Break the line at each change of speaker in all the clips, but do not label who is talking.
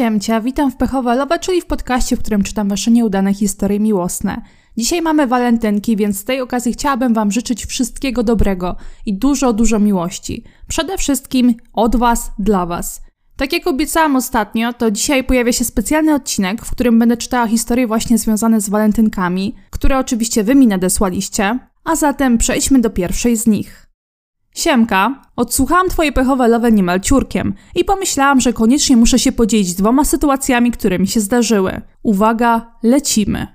Siemcia, witam w Pechowe Love, czyli w podcaście, w którym czytam wasze nieudane historie miłosne. Dzisiaj mamy walentynki, więc z tej okazji chciałabym wam życzyć wszystkiego dobrego i dużo, dużo miłości. Przede wszystkim od was, dla was. Tak jak obiecałam ostatnio, to dzisiaj pojawia się specjalny odcinek, w którym będę czytała historie właśnie związane z walentynkami, które oczywiście wy mi nadesłaliście, a zatem przejdźmy do pierwszej z nich. Siemka, odsłuchałam twoje pechowe lowe niemal ciurkiem i pomyślałam, że koniecznie muszę się podzielić dwoma sytuacjami, które mi się zdarzyły. Uwaga, lecimy.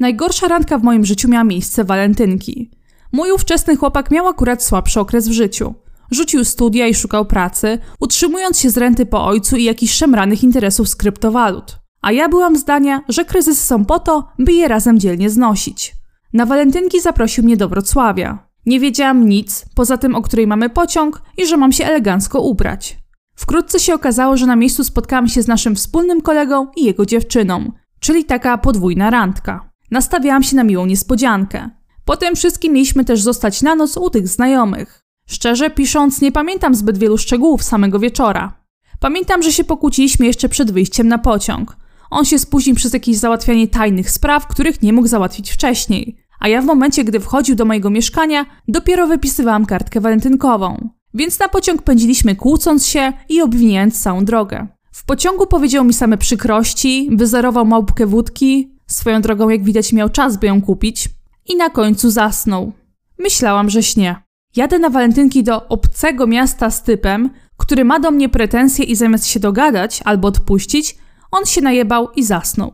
Najgorsza randka w moim życiu miała miejsce walentynki. Mój ówczesny chłopak miał akurat słabszy okres w życiu. Rzucił studia i szukał pracy, utrzymując się z renty po ojcu i jakichś szemranych interesów z kryptowalut. A ja byłam zdania, że kryzysy są po to, by je razem dzielnie znosić. Na walentynki zaprosił mnie do Wrocławia. Nie wiedziałam nic, poza tym, o której mamy pociąg i że mam się elegancko ubrać. Wkrótce się okazało, że na miejscu spotkałam się z naszym wspólnym kolegą i jego dziewczyną, czyli taka podwójna randka. Nastawiałam się na miłą niespodziankę. Potem wszystkim mieliśmy też zostać na noc u tych znajomych. Szczerze pisząc, nie pamiętam zbyt wielu szczegółów samego wieczora. Pamiętam, że się pokłóciliśmy jeszcze przed wyjściem na pociąg. On się spóźnił przez jakieś załatwianie tajnych spraw, których nie mógł załatwić wcześniej a ja w momencie, gdy wchodził do mojego mieszkania, dopiero wypisywałam kartkę walentynkową. Więc na pociąg pędziliśmy kłócąc się i obwiniając całą drogę. W pociągu powiedział mi same przykrości, wyzerował małpkę wódki, swoją drogą jak widać miał czas, by ją kupić, i na końcu zasnął. Myślałam, że śnie. Jadę na walentynki do obcego miasta z typem, który ma do mnie pretensje i zamiast się dogadać albo odpuścić, on się najebał i zasnął.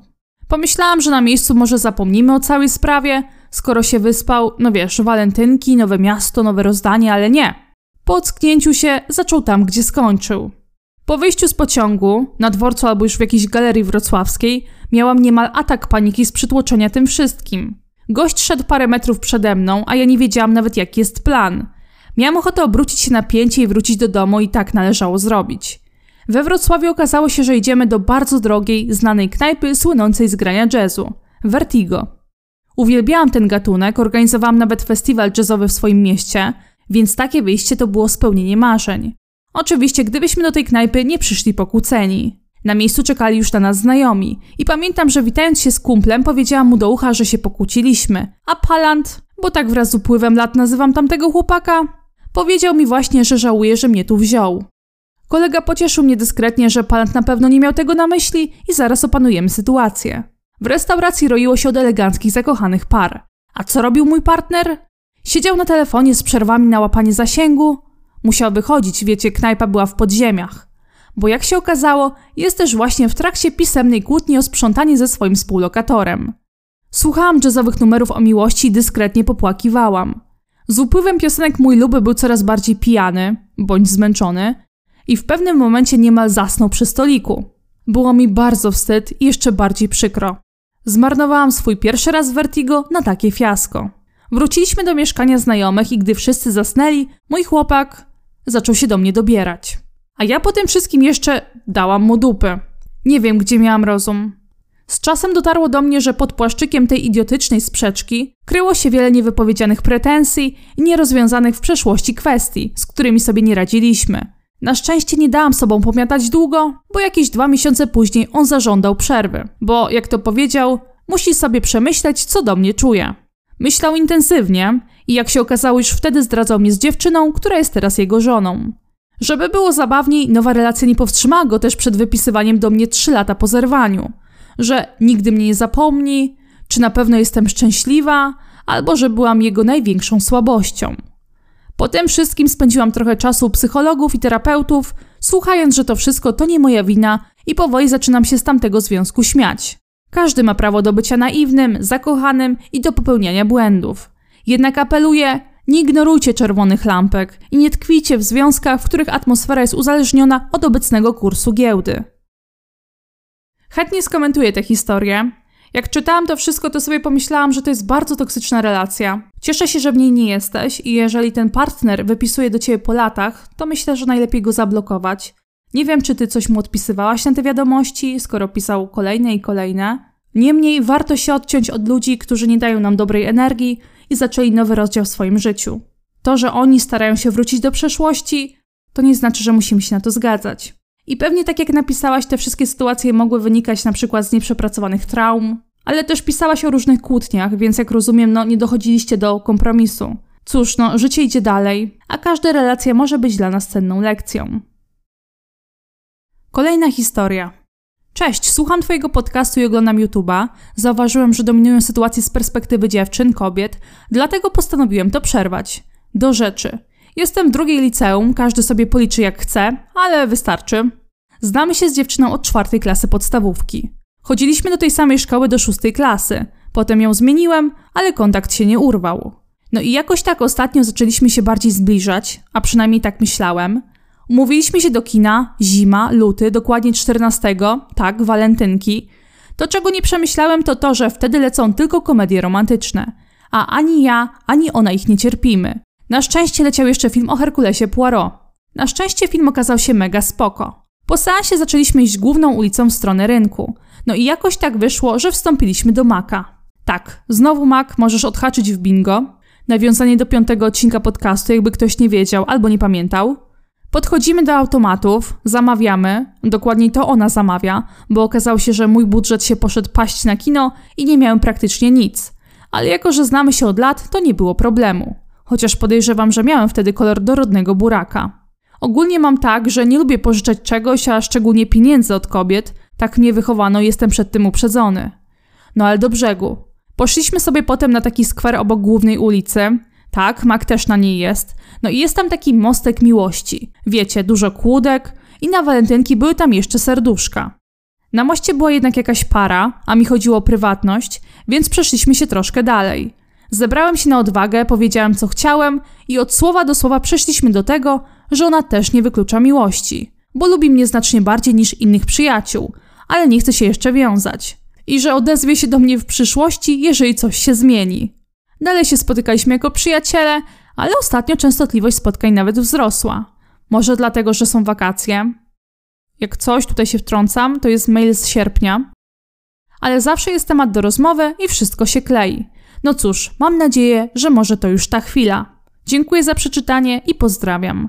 Pomyślałam, że na miejscu może zapomnimy o całej sprawie, skoro się wyspał, no wiesz, walentynki, nowe miasto, nowe rozdanie, ale nie. Po ocknięciu się zaczął tam, gdzie skończył. Po wyjściu z pociągu, na dworcu albo już w jakiejś galerii wrocławskiej, miałam niemal atak paniki z przytłoczenia tym wszystkim. Gość szedł parę metrów przede mną, a ja nie wiedziałam nawet jaki jest plan. Miałam ochotę obrócić się na pięcie i wrócić do domu i tak należało zrobić. We Wrocławiu okazało się, że idziemy do bardzo drogiej, znanej knajpy słynącej z grania jazzu – Vertigo. Uwielbiałam ten gatunek, organizowałam nawet festiwal jazzowy w swoim mieście, więc takie wyjście to było spełnienie marzeń. Oczywiście, gdybyśmy do tej knajpy nie przyszli pokłóceni. Na miejscu czekali już na nas znajomi i pamiętam, że witając się z kumplem powiedziałam mu do ucha, że się pokłóciliśmy, a Palant, bo tak wraz z upływem lat nazywam tamtego chłopaka, powiedział mi właśnie, że żałuje, że mnie tu wziął. Kolega pocieszył mnie dyskretnie, że Palant na pewno nie miał tego na myśli i zaraz opanujemy sytuację. W restauracji roiło się od eleganckich, zakochanych par. A co robił mój partner? Siedział na telefonie z przerwami na łapanie zasięgu. Musiał wychodzić, wiecie, knajpa była w podziemiach. Bo jak się okazało, jest też właśnie w trakcie pisemnej kłótni o sprzątanie ze swoim współlokatorem. Słuchałam jazzowych numerów o miłości i dyskretnie popłakiwałam. Z upływem piosenek mój luby był coraz bardziej pijany, bądź zmęczony, i w pewnym momencie niemal zasnął przy stoliku. Było mi bardzo wstyd i jeszcze bardziej przykro. Zmarnowałam swój pierwszy raz w Vertigo na takie fiasko. Wróciliśmy do mieszkania znajomych i gdy wszyscy zasnęli, mój chłopak zaczął się do mnie dobierać. A ja po tym wszystkim jeszcze dałam mu dupy. Nie wiem, gdzie miałam rozum. Z czasem dotarło do mnie, że pod płaszczykiem tej idiotycznej sprzeczki kryło się wiele niewypowiedzianych pretensji i nierozwiązanych w przeszłości kwestii, z którymi sobie nie radziliśmy. Na szczęście nie dałam sobą pomiatać długo, bo jakieś dwa miesiące później on zażądał przerwy, bo jak to powiedział, musi sobie przemyśleć, co do mnie czuje. Myślał intensywnie i jak się okazało, już wtedy zdradzał mnie z dziewczyną, która jest teraz jego żoną. Żeby było zabawniej, nowa relacja nie powstrzymała go też przed wypisywaniem do mnie trzy lata po zerwaniu, że nigdy mnie nie zapomni, czy na pewno jestem szczęśliwa, albo że byłam jego największą słabością. Po tym wszystkim spędziłam trochę czasu u psychologów i terapeutów, słuchając, że to wszystko to nie moja wina i powoli zaczynam się z tamtego związku śmiać. Każdy ma prawo do bycia naiwnym, zakochanym i do popełniania błędów. Jednak apeluję, nie ignorujcie czerwonych lampek i nie tkwijcie w związkach, w których atmosfera jest uzależniona od obecnego kursu giełdy. Chętnie skomentuję tę historię, jak czytałam to wszystko, to sobie pomyślałam, że to jest bardzo toksyczna relacja. Cieszę się, że w niej nie jesteś i jeżeli ten partner wypisuje do ciebie po latach, to myślę, że najlepiej go zablokować. Nie wiem, czy ty coś mu odpisywałaś na te wiadomości, skoro pisał kolejne i kolejne. Niemniej warto się odciąć od ludzi, którzy nie dają nam dobrej energii i zaczęli nowy rozdział w swoim życiu. To, że oni starają się wrócić do przeszłości, to nie znaczy, że musimy się na to zgadzać. I pewnie tak jak napisałaś, te wszystkie sytuacje mogły wynikać na przykład z nieprzepracowanych traum, ale też pisałaś o różnych kłótniach, więc jak rozumiem, no nie dochodziliście do kompromisu. Cóż, no życie idzie dalej, a każda relacja może być dla nas cenną lekcją. Kolejna historia. Cześć, słucham Twojego podcastu i oglądam YouTube'a. Zauważyłem, że dominują sytuacje z perspektywy dziewczyn, kobiet, dlatego postanowiłem to przerwać. Do rzeczy. Jestem w drugiej liceum, każdy sobie policzy jak chce, ale wystarczy. Znamy się z dziewczyną od czwartej klasy podstawówki. Chodziliśmy do tej samej szkoły do szóstej klasy. Potem ją zmieniłem, ale kontakt się nie urwał. No i jakoś tak ostatnio zaczęliśmy się bardziej zbliżać, a przynajmniej tak myślałem. Umówiliśmy się do kina, zima, luty, dokładnie 14, tak, walentynki. To, czego nie przemyślałem, to to, że wtedy lecą tylko komedie romantyczne. A ani ja, ani ona ich nie cierpimy. Na szczęście leciał jeszcze film o Herkulesie Poirot. Na szczęście film okazał się mega spoko. Po seansie zaczęliśmy iść główną ulicą w stronę rynku. No i jakoś tak wyszło, że wstąpiliśmy do Maka. Tak, znowu Mak możesz odhaczyć w bingo. Nawiązanie do piątego odcinka podcastu, jakby ktoś nie wiedział albo nie pamiętał. Podchodzimy do automatów, zamawiamy, dokładniej to ona zamawia, bo okazało się, że mój budżet się poszedł paść na kino i nie miałem praktycznie nic. Ale jako, że znamy się od lat, to nie było problemu. Chociaż podejrzewam, że miałem wtedy kolor dorodnego buraka. Ogólnie mam tak, że nie lubię pożyczać czegoś, a szczególnie pieniędzy od kobiet. Tak mnie wychowano jestem przed tym uprzedzony. No ale do brzegu. Poszliśmy sobie potem na taki skwer obok głównej ulicy. Tak, mak też na niej jest. No i jest tam taki mostek miłości. Wiecie, dużo kłódek i na walentynki były tam jeszcze serduszka. Na moście była jednak jakaś para, a mi chodziło o prywatność, więc przeszliśmy się troszkę dalej. Zebrałem się na odwagę, powiedziałem co chciałem i od słowa do słowa przeszliśmy do tego, że ona też nie wyklucza miłości, bo lubi mnie znacznie bardziej niż innych przyjaciół, ale nie chce się jeszcze wiązać. I że odezwie się do mnie w przyszłości, jeżeli coś się zmieni. Dalej się spotykaliśmy jako przyjaciele, ale ostatnio częstotliwość spotkań nawet wzrosła. Może dlatego, że są wakacje. Jak coś tutaj się wtrącam, to jest mail z sierpnia. Ale zawsze jest temat do rozmowy i wszystko się klei. No cóż, mam nadzieję, że może to już ta chwila. Dziękuję za przeczytanie i pozdrawiam.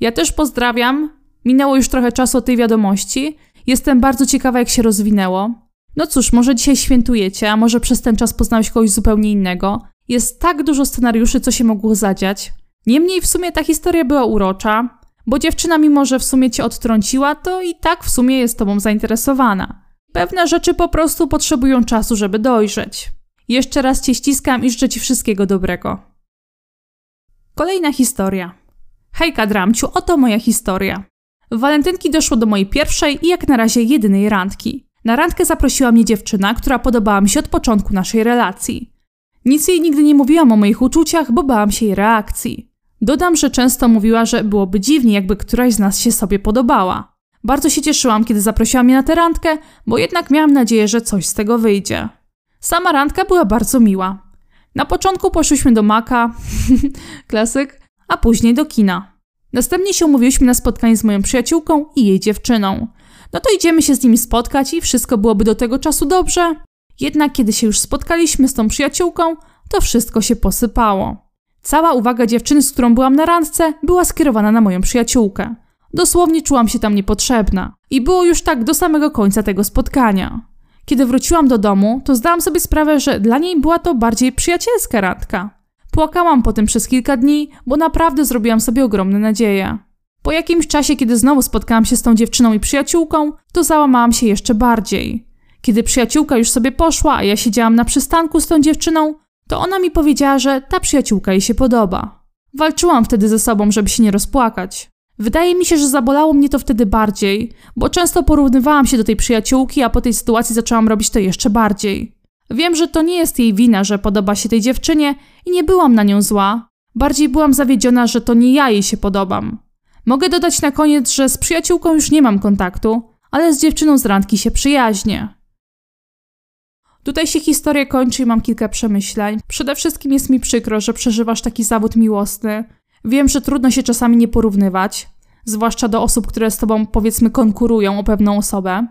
Ja też pozdrawiam. Minęło już trochę czasu od tej wiadomości. Jestem bardzo ciekawa, jak się rozwinęło. No cóż, może dzisiaj świętujecie, a może przez ten czas poznałeś kogoś zupełnie innego. Jest tak dużo scenariuszy, co się mogło zadziać. Niemniej w sumie ta historia była urocza, bo dziewczyna, mimo że w sumie cię odtrąciła, to i tak w sumie jest tobą zainteresowana. Pewne rzeczy po prostu potrzebują czasu, żeby dojrzeć. Jeszcze raz cię ściskam i życzę ci wszystkiego dobrego. Kolejna historia. Hejka Dramciu, oto moja historia. W walentynki doszło do mojej pierwszej i jak na razie jedynej randki. Na randkę zaprosiła mnie dziewczyna, która podobała mi się od początku naszej relacji. Nic jej nigdy nie mówiłam o moich uczuciach, bo bałam się jej reakcji. Dodam, że często mówiła, że byłoby dziwnie, jakby któraś z nas się sobie podobała. Bardzo się cieszyłam, kiedy zaprosiła mnie na tę randkę, bo jednak miałam nadzieję, że coś z tego wyjdzie. Sama randka była bardzo miła. Na początku poszliśmy do Maka, klasyk, a później do kina. Następnie się umówiliśmy na spotkanie z moją przyjaciółką i jej dziewczyną. No to idziemy się z nimi spotkać i wszystko byłoby do tego czasu dobrze. Jednak kiedy się już spotkaliśmy z tą przyjaciółką, to wszystko się posypało. Cała uwaga dziewczyny, z którą byłam na randce, była skierowana na moją przyjaciółkę. Dosłownie czułam się tam niepotrzebna. I było już tak do samego końca tego spotkania. Kiedy wróciłam do domu, to zdałam sobie sprawę, że dla niej była to bardziej przyjacielska randka. Płakałam potem przez kilka dni, bo naprawdę zrobiłam sobie ogromne nadzieje. Po jakimś czasie, kiedy znowu spotkałam się z tą dziewczyną i przyjaciółką, to załamałam się jeszcze bardziej. Kiedy przyjaciółka już sobie poszła, a ja siedziałam na przystanku z tą dziewczyną, to ona mi powiedziała, że ta przyjaciółka jej się podoba. Walczyłam wtedy ze sobą, żeby się nie rozpłakać. Wydaje mi się, że zabolało mnie to wtedy bardziej, bo często porównywałam się do tej przyjaciółki, a po tej sytuacji zaczęłam robić to jeszcze bardziej. Wiem, że to nie jest jej wina, że podoba się tej dziewczynie i nie byłam na nią zła. Bardziej byłam zawiedziona, że to nie ja jej się podobam. Mogę dodać na koniec, że z przyjaciółką już nie mam kontaktu, ale z dziewczyną z randki się przyjaźnię. Tutaj się historia kończy i mam kilka przemyśleń. Przede wszystkim jest mi przykro, że przeżywasz taki zawód miłosny. Wiem, że trudno się czasami nie porównywać, zwłaszcza do osób, które z tobą powiedzmy konkurują o pewną osobę.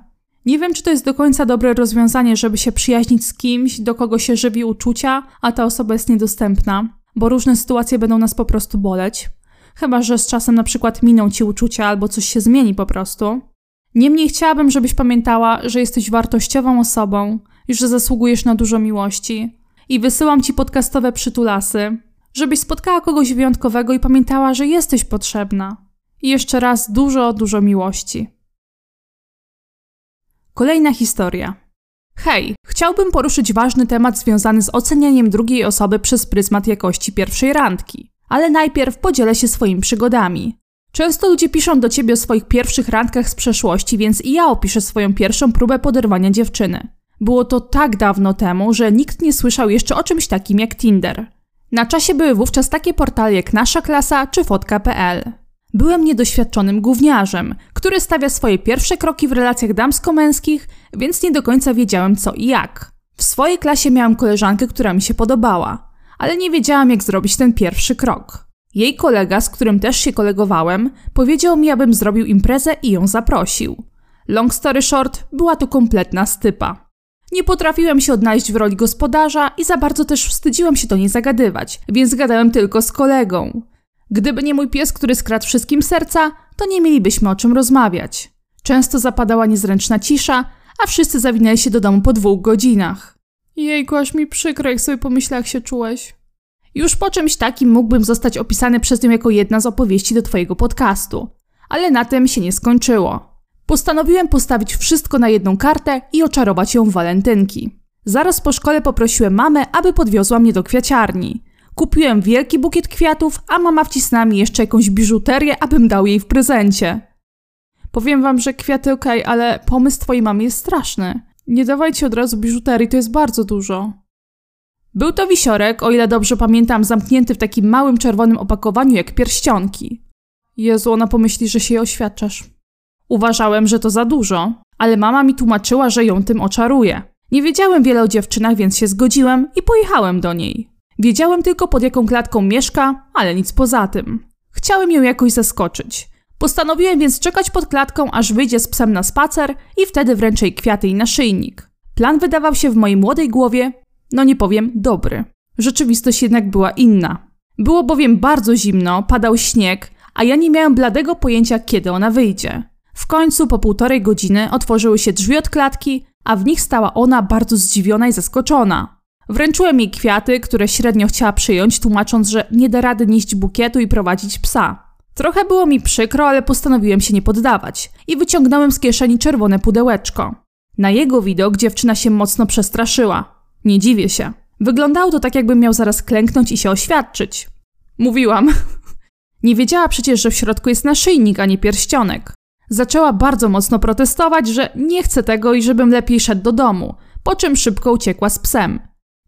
Nie wiem, czy to jest do końca dobre rozwiązanie, żeby się przyjaźnić z kimś, do kogo się żywi uczucia, a ta osoba jest niedostępna, bo różne sytuacje będą nas po prostu boleć. Chyba, że z czasem na przykład miną ci uczucia albo coś się zmieni po prostu. Niemniej chciałabym, żebyś pamiętała, że jesteś wartościową osobą i że zasługujesz na dużo miłości. I wysyłam ci podcastowe przytulasy, żebyś spotkała kogoś wyjątkowego i pamiętała, że jesteś potrzebna. I jeszcze raz dużo, dużo miłości. Kolejna historia. Hej, chciałbym poruszyć ważny temat związany z ocenianiem drugiej osoby przez pryzmat jakości pierwszej randki. Ale najpierw podzielę się swoimi przygodami. Często ludzie piszą do ciebie o swoich pierwszych randkach z przeszłości, więc i ja opiszę swoją pierwszą próbę poderwania dziewczyny. Było to tak dawno temu, że nikt nie słyszał jeszcze o czymś takim jak Tinder. Na czasie były wówczas takie portale jak Nasza Klasa czy Fotka.pl. Byłem niedoświadczonym gówniarzem, który stawia swoje pierwsze kroki w relacjach damsko-męskich, więc nie do końca wiedziałem co i jak. W swojej klasie miałam koleżankę, która mi się podobała, ale nie wiedziałam jak zrobić ten pierwszy krok. Jej kolega, z którym też się kolegowałem, powiedział mi, abym zrobił imprezę i ją zaprosił. Long story short, była to kompletna stypa. Nie potrafiłem się odnaleźć w roli gospodarza i za bardzo też wstydziłem się do niej zagadywać, więc gadałem tylko z kolegą. Gdyby nie mój pies, który skradł wszystkim serca, to nie mielibyśmy o czym rozmawiać. Często zapadała niezręczna cisza, a wszyscy zawinęli się do domu po dwóch godzinach. Jejku, aż mi przykro, jak sobie pomyślę, jak się czułeś. Już po czymś takim mógłbym zostać opisany przez nią jako jedna z opowieści do twojego podcastu. Ale na tym się nie skończyło. Postanowiłem postawić wszystko na jedną kartę i oczarować ją w walentynki. Zaraz po szkole poprosiłem mamę, aby podwiozła mnie do kwiaciarni. Kupiłem wielki bukiet kwiatów, a mama wcisnęła mi jeszcze jakąś biżuterię, abym dał jej w prezencie. Powiem wam, że kwiaty ok, ale pomysł twojej mamy jest straszny. Nie dawajcie od razu biżuterii, to jest bardzo dużo. Był to wisiorek, o ile dobrze pamiętam, zamknięty w takim małym czerwonym opakowaniu jak pierścionki. Jezu, ona pomyśli, że się jej oświadczasz. Uważałem, że to za dużo, ale mama mi tłumaczyła, że ją tym oczaruje. Nie wiedziałem wiele o dziewczynach, więc się zgodziłem i pojechałem do niej. Wiedziałem tylko pod jaką klatką mieszka, ale nic poza tym. Chciałem ją jakoś zaskoczyć. Postanowiłem więc czekać pod klatką, aż wyjdzie z psem na spacer i wtedy wręczę jej kwiaty i naszyjnik. Plan wydawał się w mojej młodej głowie, no nie powiem, dobry. Rzeczywistość jednak była inna. Było bowiem bardzo zimno, padał śnieg, a ja nie miałem bladego pojęcia, kiedy ona wyjdzie. W końcu po półtorej godziny otworzyły się drzwi od klatki, a w nich stała ona bardzo zdziwiona i zaskoczona. Wręczyłem jej kwiaty, które średnio chciała przyjąć, tłumacząc, że nie da rady nieść bukietu i prowadzić psa. Trochę było mi przykro, ale postanowiłem się nie poddawać i wyciągnąłem z kieszeni czerwone pudełeczko. Na jego widok dziewczyna się mocno przestraszyła. Nie dziwię się. Wyglądało to tak, jakbym miał zaraz klęknąć i się oświadczyć. Mówiłam. nie wiedziała przecież, że w środku jest naszyjnik, a nie pierścionek. Zaczęła bardzo mocno protestować, że nie chce tego i żebym lepiej szedł do domu, po czym szybko uciekła z psem.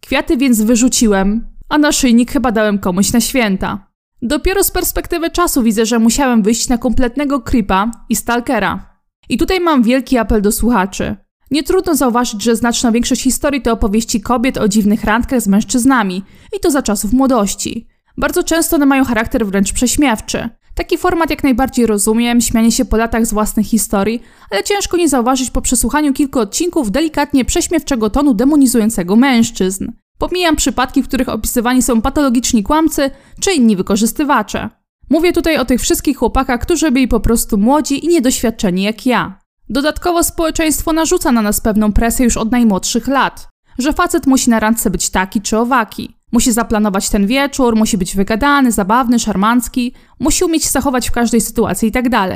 Kwiaty więc wyrzuciłem, a naszyjnik chyba dałem komuś na święta. Dopiero z perspektywy czasu widzę, że musiałem wyjść na kompletnego creepa i stalkera. I tutaj mam wielki apel do słuchaczy. Nie trudno zauważyć, że znaczna większość historii to opowieści kobiet o dziwnych randkach z mężczyznami i to za czasów młodości. Bardzo często one mają charakter wręcz prześmiewczy. Taki format jak najbardziej rozumiem, śmianie się po latach z własnych historii, ale ciężko nie zauważyć po przesłuchaniu kilku odcinków delikatnie prześmiewczego tonu demonizującego mężczyzn. Pomijam przypadki, w których opisywani są patologiczni kłamcy czy inni wykorzystywacze. Mówię tutaj o tych wszystkich chłopakach, którzy byli po prostu młodzi i niedoświadczeni jak ja. Dodatkowo społeczeństwo narzuca na nas pewną presję już od najmłodszych lat, że facet musi na randce być taki czy owaki. Musi zaplanować ten wieczór, musi być wygadany, zabawny, szarmancki, musi umieć zachować w każdej sytuacji itd. Tak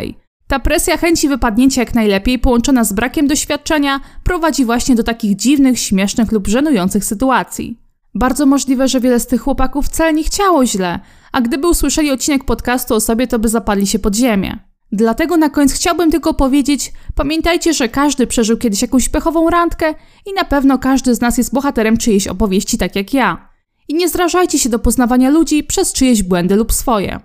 Ta presja chęci wypadnięcia jak najlepiej, połączona z brakiem doświadczenia, prowadzi właśnie do takich dziwnych, śmiesznych lub żenujących sytuacji. Bardzo możliwe, że wiele z tych chłopaków wcale nie chciało źle, a gdyby usłyszeli odcinek podcastu o sobie, to by zapadli się pod ziemię. Dlatego na koniec chciałbym tylko powiedzieć: pamiętajcie, że każdy przeżył kiedyś jakąś pechową randkę i na pewno każdy z nas jest bohaterem czyjejś opowieści, tak jak ja i nie zrażajcie się do poznawania ludzi przez czyjeś błędy lub swoje.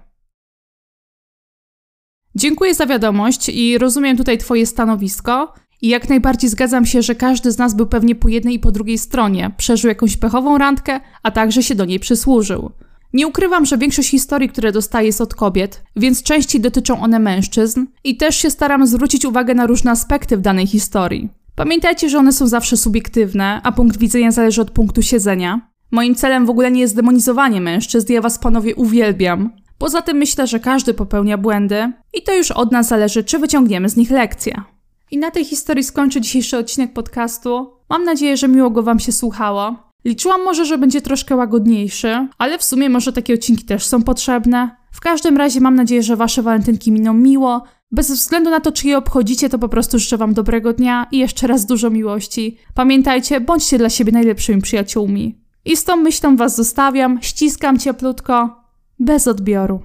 Dziękuję za wiadomość i rozumiem tutaj Twoje stanowisko. I jak najbardziej zgadzam się, że każdy z nas był pewnie po jednej i po drugiej stronie, przeżył jakąś pechową randkę, a także się do niej przysłużył. Nie ukrywam, że większość historii, które dostaję, jest od kobiet, więc częściej dotyczą one mężczyzn i też się staram zwrócić uwagę na różne aspekty w danej historii. Pamiętajcie, że one są zawsze subiektywne, a punkt widzenia zależy od punktu siedzenia. Moim celem w ogóle nie jest demonizowanie mężczyzn, ja was panowie uwielbiam. Poza tym myślę, że każdy popełnia błędy i to już od nas zależy, czy wyciągniemy z nich lekcję. I na tej historii skończę dzisiejszy odcinek podcastu. Mam nadzieję, że miło go Wam się słuchało. Liczyłam może, że będzie troszkę łagodniejszy, ale w sumie może takie odcinki też są potrzebne. W każdym razie mam nadzieję, że Wasze walentynki miną miło. Bez względu na to, czy je obchodzicie, to po prostu życzę Wam dobrego dnia i jeszcze raz dużo miłości. Pamiętajcie, bądźcie dla siebie najlepszymi przyjaciółmi. I z tą myślą Was zostawiam, ściskam cieplutko, bez odbioru.